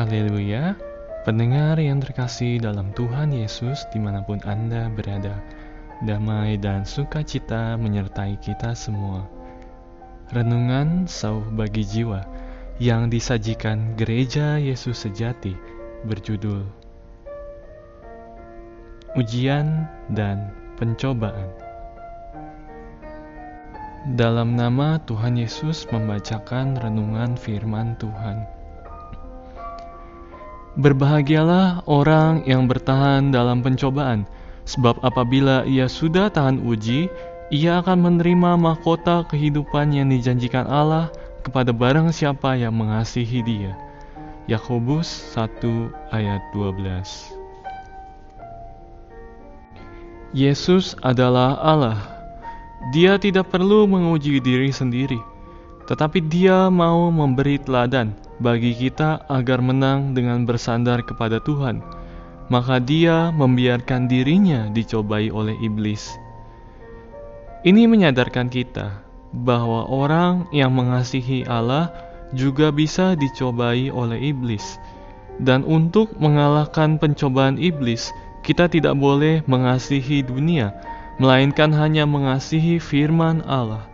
Haleluya, pendengar yang terkasih dalam Tuhan Yesus di mana pun Anda berada, damai dan sukacita menyertai kita semua. Renungan Sauh Bagi Jiwa yang disajikan Gereja Yesus Sejati berjudul Ujian dan Pencobaan. Dalam nama Tuhan Yesus membacakan renungan firman Tuhan. Berbahagialah orang yang bertahan dalam pencobaan, sebab apabila ia sudah tahan uji, ia akan menerima mahkota kehidupan yang dijanjikan Allah kepada barang siapa yang mengasihi dia. Yakobus 1 ayat 12 Yesus adalah Allah. Dia tidak perlu menguji diri sendiri, tetapi dia mau memberi teladan bagi kita agar menang dengan bersandar kepada Tuhan, maka Dia membiarkan dirinya dicobai oleh iblis. Ini menyadarkan kita bahwa orang yang mengasihi Allah juga bisa dicobai oleh iblis, dan untuk mengalahkan pencobaan iblis, kita tidak boleh mengasihi dunia, melainkan hanya mengasihi firman Allah,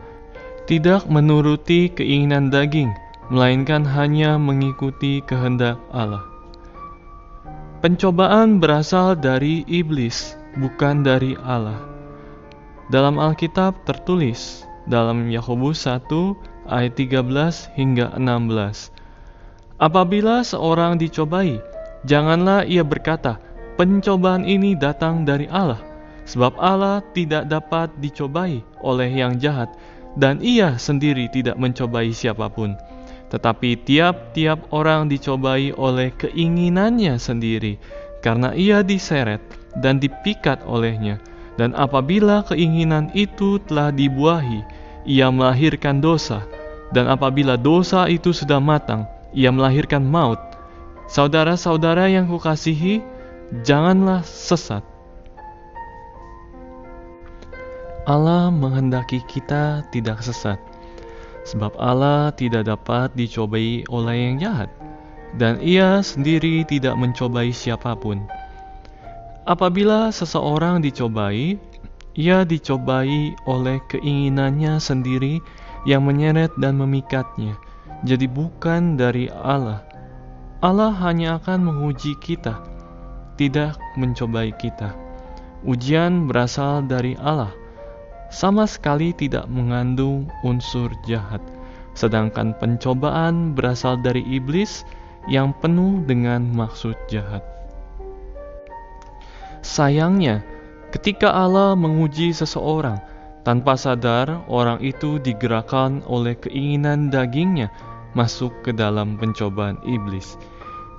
tidak menuruti keinginan daging melainkan hanya mengikuti kehendak Allah. Pencobaan berasal dari iblis, bukan dari Allah. Dalam Alkitab tertulis dalam Yakobus 1 ayat 13 hingga 16. Apabila seorang dicobai, janganlah ia berkata, pencobaan ini datang dari Allah, sebab Allah tidak dapat dicobai oleh yang jahat, dan ia sendiri tidak mencobai siapa pun tetapi tiap-tiap orang dicobai oleh keinginannya sendiri, karena ia diseret dan dipikat olehnya. Dan apabila keinginan itu telah dibuahi, ia melahirkan dosa. Dan apabila dosa itu sudah matang, ia melahirkan maut. Saudara-saudara yang kukasihi, janganlah sesat. Allah menghendaki kita tidak sesat sebab Allah tidak dapat dicobai oleh yang jahat, dan Ia sendiri tidak mencobai siapa pun. Apabila seseorang dicobai, ia dicobai oleh keinginannya sendiri yang menyeret dan memikatnya, jadi bukan dari Allah. Allah hanya akan menguji kita, tidak mencobai kita. Ujian berasal dari Allah sama sekali tidak mengandung unsur jahat, sedangkan pencobaan berasal dari iblis yang penuh dengan maksud jahat. Sayangnya, ketika Allah menguji seseorang, tanpa sadar orang itu digerakkan oleh keinginan dagingnya masuk ke dalam pencobaan iblis.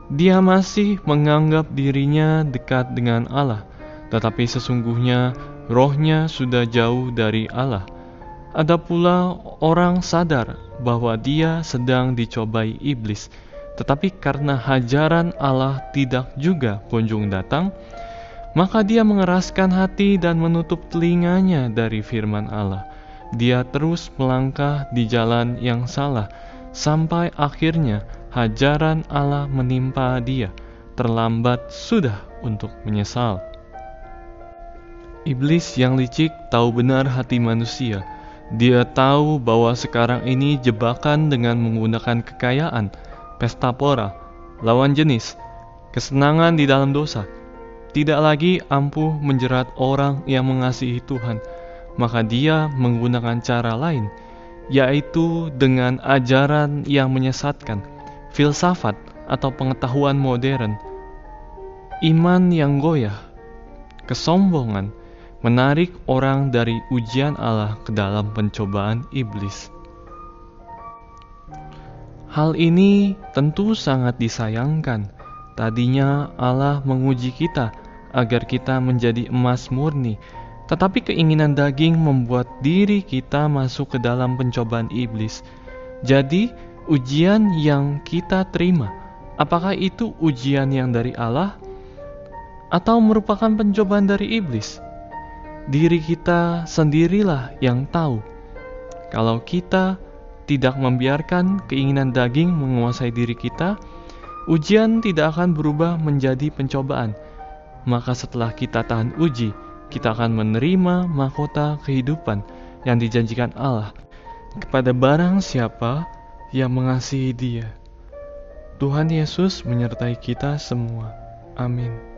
Dia masih menganggap dirinya dekat dengan Allah, tetapi sesungguhnya rohnya sudah jauh dari Allah. Ada pula orang sadar bahwa dia sedang dicobai iblis, tetapi karena hajaran Allah tidak juga kunjung datang, maka dia mengeraskan hati dan menutup telinganya dari firman Allah. Dia terus melangkah di jalan yang salah, sampai akhirnya hajaran Allah menimpa dia. Terlambat sudah untuk menyesal. Iblis yang licik tahu benar hati manusia. Dia tahu bahwa sekarang ini jebakan dengan menggunakan kekayaan, pesta pora, lawan jenis, kesenangan di dalam dosa. Tidak lagi ampuh menjerat orang yang mengasihi Tuhan, maka dia menggunakan cara lain, yaitu dengan ajaran yang menyesatkan, filsafat atau pengetahuan modern, iman yang goyah, kesombongan, menarik orang dari ujian Allah ke dalam pencobaan iblis. Hal ini tentu sangat disayangkan. Tadinya Allah menguji kita agar kita menjadi emas murni, tetapi keinginan daging membuat diri kita masuk ke dalam pencobaan iblis. Jadi, ujian yang kita terima, apakah itu ujian yang dari Allah atau merupakan pencobaan dari iblis? Diri kita sendirilah yang tahu. Kalau kita tidak membiarkan keinginan daging menguasai diri kita, Ujian tidak akan berubah menjadi pencobaan, maka setelah kita tahan uji, kita akan menerima mahkota kehidupan yang dijanjikan Allah kepada barang siapa yang mengasihi Dia. Tuhan Yesus menyertai kita semua. Amin.